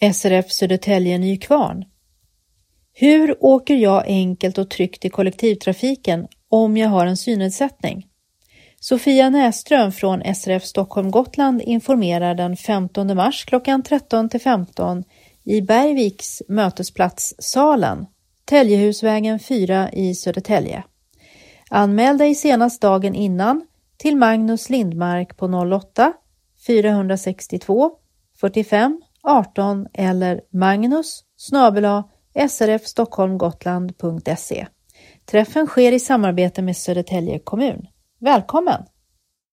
SRF Södertälje Nykvarn. Hur åker jag enkelt och tryggt i kollektivtrafiken om jag har en synnedsättning? Sofia Näström från SRF Stockholm Gotland informerar den 15 mars klockan 13 till 15 i Bergviks mötesplats Salen, Täljehusvägen 4 i Södertälje. Anmäl dig senast dagen innan till Magnus Lindmark på 08 462 45 18 eller magnus srfstockholmgotland.se. Träffen sker i samarbete med Södertälje kommun. Välkommen!